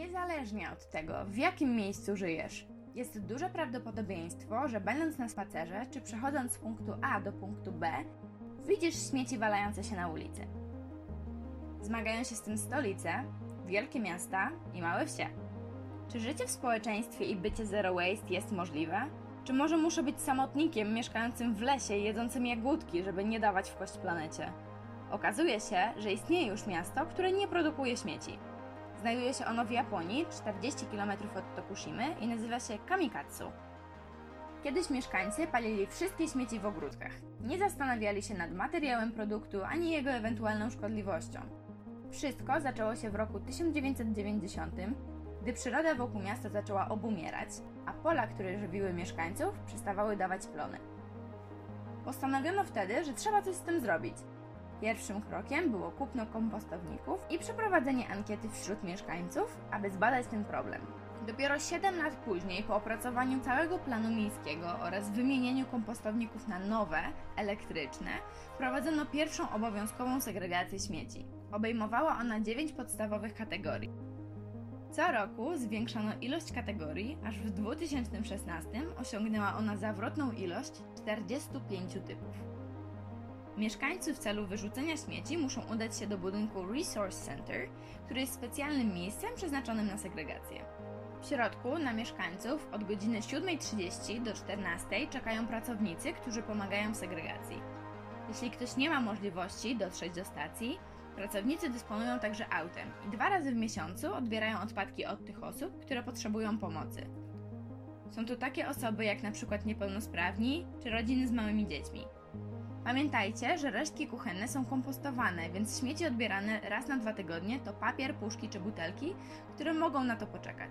Niezależnie od tego, w jakim miejscu żyjesz, jest duże prawdopodobieństwo, że będąc na spacerze czy przechodząc z punktu A do punktu B, widzisz śmieci walające się na ulicy. Zmagają się z tym stolice, wielkie miasta i małe wsie. Czy życie w społeczeństwie i bycie zero waste jest możliwe? Czy może muszę być samotnikiem mieszkającym w lesie i jedzącym jagódki, żeby nie dawać w kość planecie? Okazuje się, że istnieje już miasto, które nie produkuje śmieci. Znajduje się ono w Japonii, 40 km od Tokushimy i nazywa się Kamikatsu. Kiedyś mieszkańcy palili wszystkie śmieci w ogródkach. Nie zastanawiali się nad materiałem produktu ani jego ewentualną szkodliwością. Wszystko zaczęło się w roku 1990, gdy przyroda wokół miasta zaczęła obumierać, a pola, które żywiły mieszkańców, przestawały dawać plony. Postanowiono wtedy, że trzeba coś z tym zrobić. Pierwszym krokiem było kupno kompostowników i przeprowadzenie ankiety wśród mieszkańców, aby zbadać ten problem. Dopiero 7 lat później, po opracowaniu całego planu miejskiego oraz wymienieniu kompostowników na nowe, elektryczne, wprowadzono pierwszą obowiązkową segregację śmieci. Obejmowała ona 9 podstawowych kategorii. Co roku zwiększano ilość kategorii, aż w 2016 osiągnęła ona zawrotną ilość 45 typów. Mieszkańcy w celu wyrzucenia śmieci muszą udać się do budynku Resource Center, który jest specjalnym miejscem przeznaczonym na segregację. W środku na mieszkańców od godziny 7.30 do 14.00 czekają pracownicy, którzy pomagają w segregacji. Jeśli ktoś nie ma możliwości dotrzeć do stacji, pracownicy dysponują także autem i dwa razy w miesiącu odbierają odpadki od tych osób, które potrzebują pomocy. Są to takie osoby jak przykład niepełnosprawni czy rodziny z małymi dziećmi. Pamiętajcie, że resztki kuchenne są kompostowane, więc śmieci odbierane raz na dwa tygodnie to papier, puszki czy butelki, które mogą na to poczekać.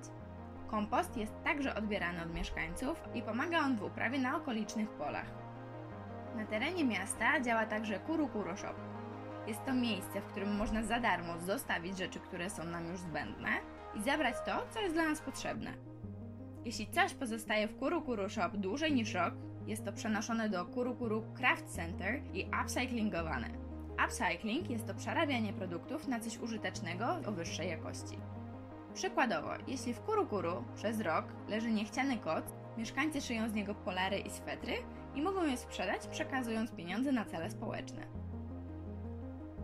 Kompost jest także odbierany od mieszkańców i pomaga on w uprawie na okolicznych polach. Na terenie miasta działa także Kuru Kuro Shop. Jest to miejsce, w którym można za darmo zostawić rzeczy, które są nam już zbędne i zabrać to, co jest dla nas potrzebne. Jeśli coś pozostaje w Kuru Kuru Shop dłużej niż rok, jest to przenoszone do Kurukuru Craft Center i upcyclingowane. Upcycling jest to przerabianie produktów na coś użytecznego o wyższej jakości. Przykładowo, jeśli w Kurukuru przez rok leży niechciany koc, mieszkańcy szyją z niego polary i swetry i mogą je sprzedać, przekazując pieniądze na cele społeczne.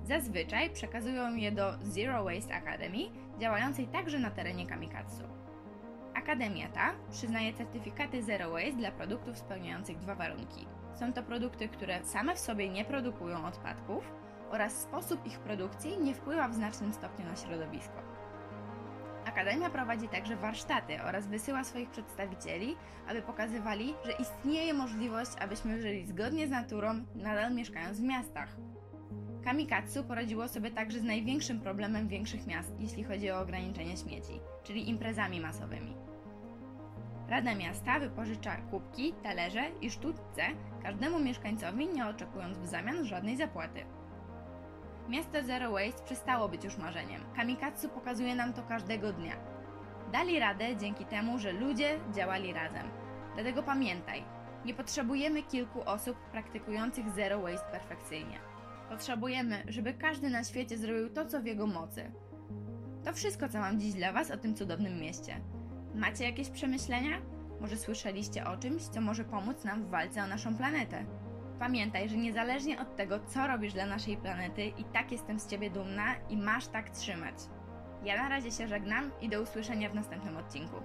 Zazwyczaj przekazują je do Zero Waste Academy, działającej także na terenie Kamikatsu. Akademia ta przyznaje certyfikaty Zero Waste dla produktów spełniających dwa warunki. Są to produkty, które same w sobie nie produkują odpadków oraz sposób ich produkcji nie wpływa w znacznym stopniu na środowisko. Akademia prowadzi także warsztaty oraz wysyła swoich przedstawicieli, aby pokazywali, że istnieje możliwość, abyśmy żyli zgodnie z naturą, nadal mieszkając w miastach. Kamikatsu poradziło sobie także z największym problemem większych miast, jeśli chodzi o ograniczenie śmieci, czyli imprezami masowymi. Rada Miasta wypożycza kubki, talerze i sztućce każdemu mieszkańcowi, nie oczekując w zamian żadnej zapłaty. Miasto Zero Waste przestało być już marzeniem. Kamikatsu pokazuje nam to każdego dnia. Dali radę dzięki temu, że ludzie działali razem. Dlatego pamiętaj, nie potrzebujemy kilku osób praktykujących Zero Waste perfekcyjnie. Potrzebujemy, żeby każdy na świecie zrobił to, co w jego mocy. To wszystko, co mam dziś dla Was o tym cudownym mieście. Macie jakieś przemyślenia? Może słyszeliście o czymś, co może pomóc nam w walce o naszą planetę? Pamiętaj, że niezależnie od tego, co robisz dla naszej planety, i tak jestem z Ciebie dumna i masz tak trzymać. Ja na razie się żegnam i do usłyszenia w następnym odcinku.